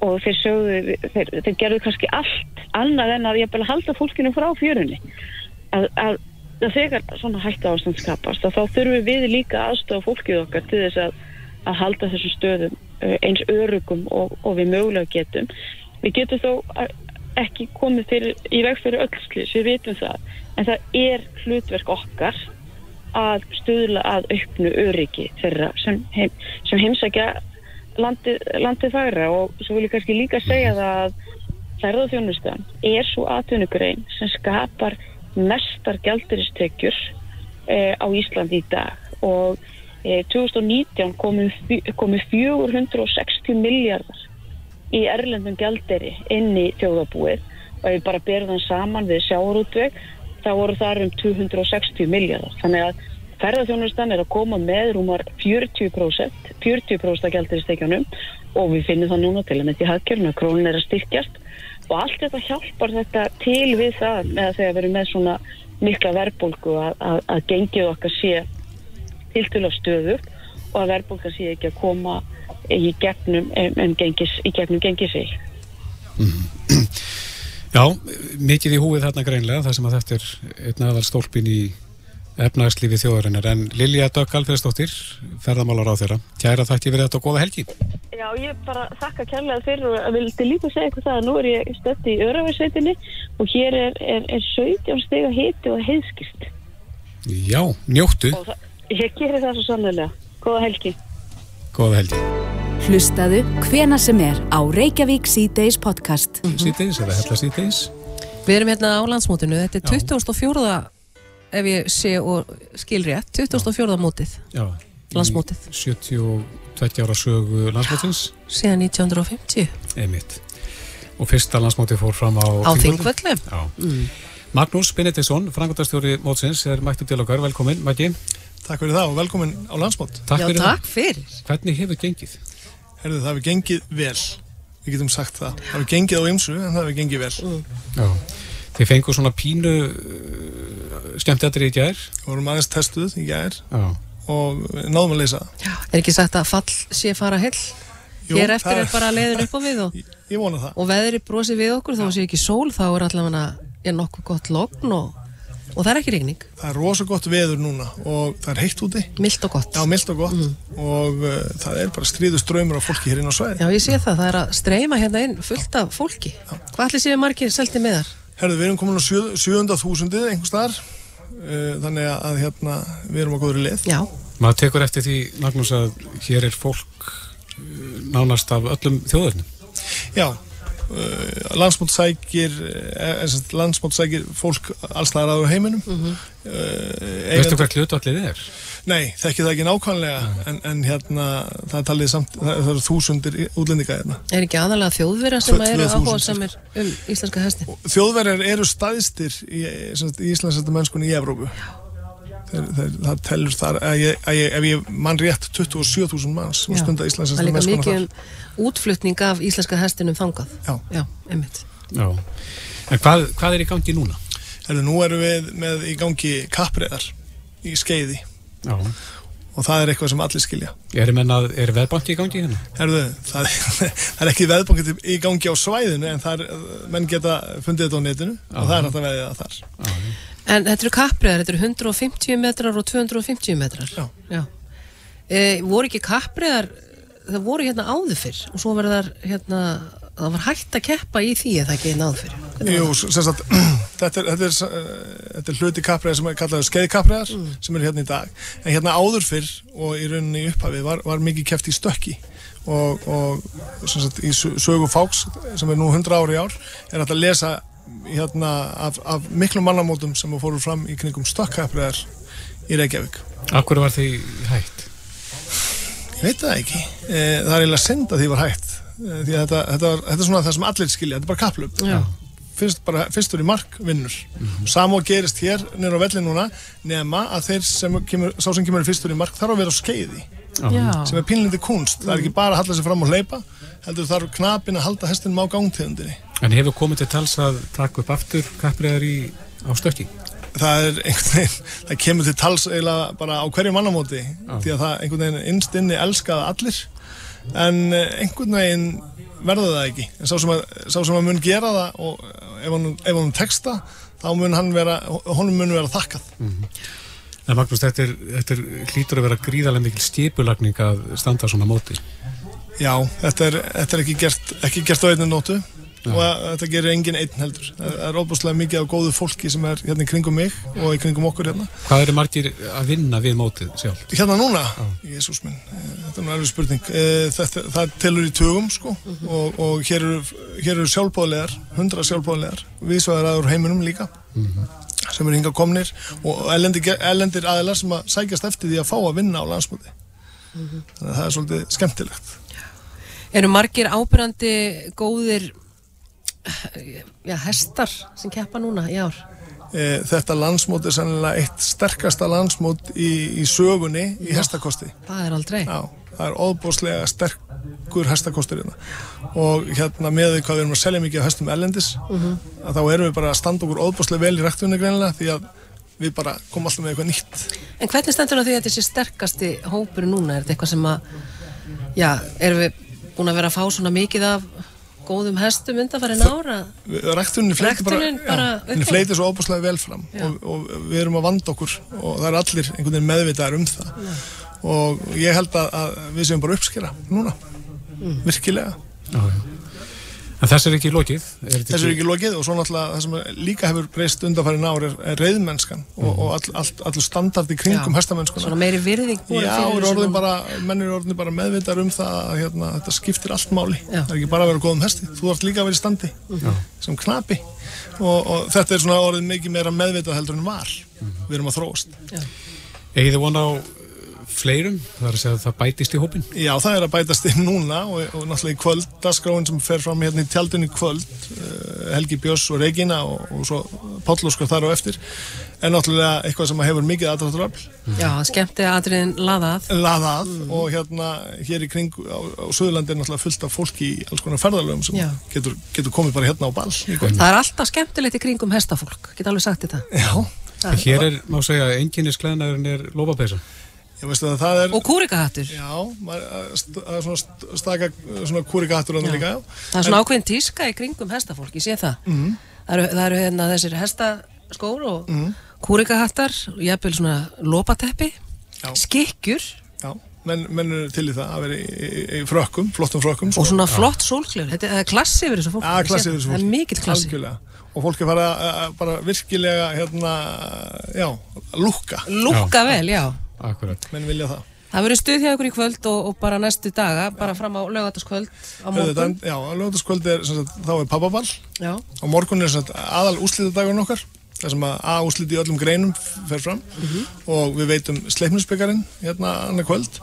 og þeir, sögðu, þeir, þeir gerðu kannski allt annað en að ég bara halda fólkinu frá fjörunni. Að, að þegar svona hættu ástand skapast þá þurfum við líka aðstofa fólkið okkar til þess að, að halda þessu stöðum eh, eins örugum og, og við mögulega getum við getum þó ekki komið fyrir, í veg fyrir öllslis við vitum það, en það er hlutverk okkar að stuðla að auknu öryggi þeirra sem, heim, sem heimsækja landið, landið færa og svo vil ég kannski líka segja það að þærðarþjónustan er svo atvinnugrein sem skapar mestar gælduristekjur eh, á Íslandi í dag. Og eh, 2019 komu, komu 460 miljardar í erlendum gælderi inn í þjóðabúið og ef við bara þann saman við sjáurútveg þá voru það um 260 miljardar þannig að ferðarþjónustan er að koma með rúmar 40% 40% af gælduristekjunum og við finnum það núna til að með því hafkjörnum að krónin er að styrkjast. Og allt þetta hjálpar þetta til við það með að þegar við erum með svona mikla verðbólgu að, að, að gengið okkar sé til til á stöðu og að verðbólga sé ekki að koma í gegnum, um, gengis, í gegnum gengið sig mm. Já, mikið í húið þarna greinlega þar sem að þetta er einn aðal stólpin í efnagslífi þjóðarinnar. En Lilja Dögg Alfredsdóttir ferðamálar á þeirra, kæra þætti verið þetta og goða helgi. Já, ég bara þakka kærlega fyrir og vildi líka segja eitthvað það að nú er ég stött í Öraværsveitinni og hér er, er, er 17 steg að hiti og heiðskist Já, njóttu. Ég gerir það svo sannlega, goða helgi. Goða helgi Hlustaðu hvena sem er á Reykjavík C-Days podcast C-Days, eða hella C-Days Við erum hérna á landsmótinu, þetta er 2004 ef ég sé og skilri 2004. mótið Já, landsmótið 72 ára sögu landsmótins síðan 1950 Einmitt. og fyrsta landsmóti fór fram á Á Þingvölli. Já. Mm. Magnús Benediktsson, frangotastjóri mótsins, er mættu til okkar, velkomin, Maggi. Takk fyrir það og velkomin á landsmót. Takk Já, fyrir takk það. fyrir. Hvernig hefur gengið? Herðu, það hefur gengið vel. Við getum sagt það. Það hefur gengið á ymsu en það hefur gengið vel. Já. Þið fengu svona pínu uh, skemmtjadri í gær. Við vorum aðeins testuð í gær Já. og náðum að leysa það. Er ekki sagt að fall sé fara heil? Jú, Hér eftir er bara leiðin upp á við og, Ég vona það. og veðri brosi við okkur þó sé ekki sól þá er allavega er nokkuð gott logn og, og það er ekki regning, Það er rosa gott veður núna og það er heitt úti. milt og gott. Já, milt og gott og uh, það er bara stríðu ströymur af fólki hér inn á svæði. Já, ég sé það, það er að streyma hérna inn fullt af fólki. Hvað ætli séu margir selti með þar? Herðu, við erum komin á sjö- 700.000 einhvers staðar uh, þannig að hérna, við erum á góðri leið. Já. Maður tekur eftir því, Magnús, að hér er fólk uh, nánast af öllum þjóðurnum. Já, uh, landsmót sækir, uh, landsmót sækir fólk allstaðar aður heiminum. Mhm. uh, Veistu hvað hlutallið er? Nei, þekki það ekki nákvæmlega en, en hérna, það er talið samt það, það eru þúsundir útlendinga hérna Er ekki aðalega þjóðverja sem eru 2000 áhuga samir um íslenska hesti? Þjóðverjar eru staðistir í, í Íslandsættu mennskunni í Evrópu þeir, það telur þar að ég, að ég, ef ég mann rétt 27.000 manns sem Já. stunda Það er líka mikið þar um útflutning af íslenska hestinum þangað. Já. Já, einmitt. Já. En hvað, hvað er í gangi núna? Herðu, nú erum við með í gangi kappreðar í skeiði Já. og það er eitthvað sem allir skilja Er, að, er veðbanki í gangi hérna? Herðu, það, [LAUGHS] það er ekki veðbankið í gangi á svæðinu en það er, menn geta fundið þetta á netinu og það er hægt að veðja það þar En þetta eru kappriðar, þetta eru 150 metrar og 250 metrar. Já. Já. E, voru ekki kappriðar, það voru hérna áður fyrr og svo verður þar hérna, það var hægt að keppa í því eða ekki einn áður fyrr. Jú, það? sagt, [CLEARS THROAT] þetta er, þetta er, uh, þetta er hluti kappræðar sem er kallaður skeiðkappræðar sem er hérna í dag. En hérna áður fyrr og í rauninni í upphafi var, var mikið keft í stökki og, og sagt, í sö- sögu Fáks sem er nú 100 ári ár er hægt að lesa hérna af, af miklum mannamótum sem fóru fram í kringum stökkkappræðar í Reykjavík. Akkur var því hægt? Ég veit það ekki. Eh, Það er eiginlega synd að því var hægt. Eh, Því að þetta, þetta, var, þetta er svona það sem allir skilja, þetta er bara kapplöp. Já. Fyrst, bara, fyrstur í mark vinnur. Samó gerist hér nýra á velli núna nema að þeir sem kemur, sá sem kemur fyrstur í mark þarf að vera á skeiði Já. sem er pínlindi kunst. Það er ekki bara að halla sig fram og hleypa heldur þarf knapin að halda hestinum á gangtegundinni. En hefur komið til tals að taka upp aftur kappriðar í, á stökki? það er einhvern veginn, það kemur til tals eiginlega bara á hverju mannamóti því að það einhvern veginn innst inni elskaða allir. En eh, einhvern veginn verður það ekki. En sá sem að, sá sem að mun gera það og ef hann, ef hann texta þá mun hann vera, honum mun vera þakkað. En Magnús, þetta er, þetta er hlýtur að vera gríðarlega mikil stipulagning að standa svona móti. Já, þetta er, þetta er ekki gert, ekki gert einni nótu og að, þetta gerir engin einn heldur það það er óbúslega mikið af góðu fólki sem er hérna í kringum mig og í kringum okkur hérna Hvað eru margir að vinna við mótið sjálf? Hérna núna? Jésús minn, eh, þetta er nú erfið spurning. Eh, Þetta, það telur í tugum sko og, og hér eru, hér eru sjálfbóðlegar, hundra sjálfbóðlegar, viðsvæðar aður heiminum líka sem eru hinga komnir og ellendir, ellendir aðilar sem að sækjast eftir því að fá að vinna á landsmóti. Þannig að það er svolítið skemmtilegt. Eru margir ábyrrandi góðir já, hestar sem keppa núna í ár? Eh, Þetta landsmót er sennilega eitt sterkasta landsmót í, í sögunni í hestakosti. Það er aldrei. Já, það er óbúslega sterkur hestakostur hérna og hérna með því hvað við erum að selja mikið af hestum ellendis Mhm. að þá erum við bara að standa okkur óbúslega vel í rektunni greinilega því að við bara komum alltaf með eitthvað nýtt En hvernig stendur það því að þetta sé sterkasti hópur núna? Er þetta eitthvað sem að, já, erum við búin að vera að fá svona mikið af góðum hestum undanfærin ára? Rektunin fleitir bara, Ræktunin bara já, fleitir svo óbúslega vel fram og, og við erum að vanda okkur og það er allir einhvern veginn meðvitaðar um það og ég held að, að við séum bara uppskera núna, Mm. virkilega Já, já. En þess er ekki lokið? Er Þessu er ekki lokið og svo náttúrulega það sem líka hefur breyst undanfærin ár er, er reyðmennskan og, og all, all, allur standard í kringum Já. hestamennskuna. Svona meiri virðing Já, fyrir er þessu orðin núna. bara, menn eru orðin bara meðvitar um það að hérna, þetta skiptir allt máli. Já. Það er ekki bara að vera góðum hesti, þú ert líka að vera í standi Já. sem knapi og, og þetta er svona orðin mikið meira meðvitað heldur en var. Við erum að þróast. Egið þið vona á fleirum, það er að segja að það bætist í hópin Já, það er að bætast inn núna og, og náttúrulega í kvöld, dagskráin sem fer fram hérna í tjaldunni í kvöld, uh, Helgi Björns og Regina og, og svo Pállóskar þar á eftir, er náttúrulega eitthvað sem hefur mikið aðdrátturafl, Já, skemmti aðriðin laðað. laðað og hérna hér í kring á, á Suðurlandi er náttúrulega fullt af fólki í alls konar ferðalögum sem getur, getur komið bara hérna á ball. í kvöld. Það er alltaf skemmtilegt í kringum hestafólk, get alveg sagt þetta. Já, En hér er, má segja, enginnisklæðnaðurinn er lópapeysa það er... Og kúrikahattur. Já, maður, að st- að svona st- staka svona kúrikahattur já. Það er svona ákveðin tíska í kringum hestafólk, ég sé það. Mhm. Það eru, það eru hérna þessir hestaskór og mm. kúrikahattar, og jafnvel svona lópateppi, Já. skikkjur Já, menn, menn eru til í það að vera í, í, í frökkum, flottum frökkum. og svona flott sólklefur. Þetta það er klassi yfir þessu fólk. Já, sé klassi það. yfir þessu Það fólki. er mikill klassi. Algjörlega. Og fólk er fara að bara virkilega, hérna, já, lúkka. Lúkka vel, já. Akkurat Menn vilja það. Það verður stuð hjá ykkur í kvöld og, og bara næstu daga, bara fram á lögataskvöld á morgun. Já, á lögutaskvöldi er, sem sagt, þá er pappaball Já. og morgun er sem sagt, aðal úslítadagurinn okkar þar sem að A úsliti í öllum greinum fer fram Mhm. og við veitum sleipnisbyggarinn hérna annað kvöld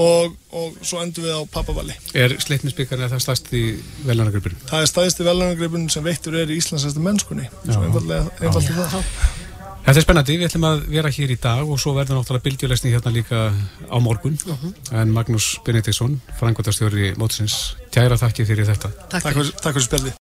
og, og svo endum við á pappaballi. Er sleipnisbyggarinn er það stærst í veljarnagripurinn? Það er staðisti veljarnagripun sem veittur er í Íslandsæstu mennskunni. Svo einfallega, einfallega það. Þetta er spennandi, við ætlum að vera hér í dag og svo verður náttúrulega bylgjulesni hérna líka á morgun. En Magnús Benediktsson, frangvöldastjóri mótsins, kæra þakki fyrir þetta. Takk Takk fyrir, fyrir spjallið.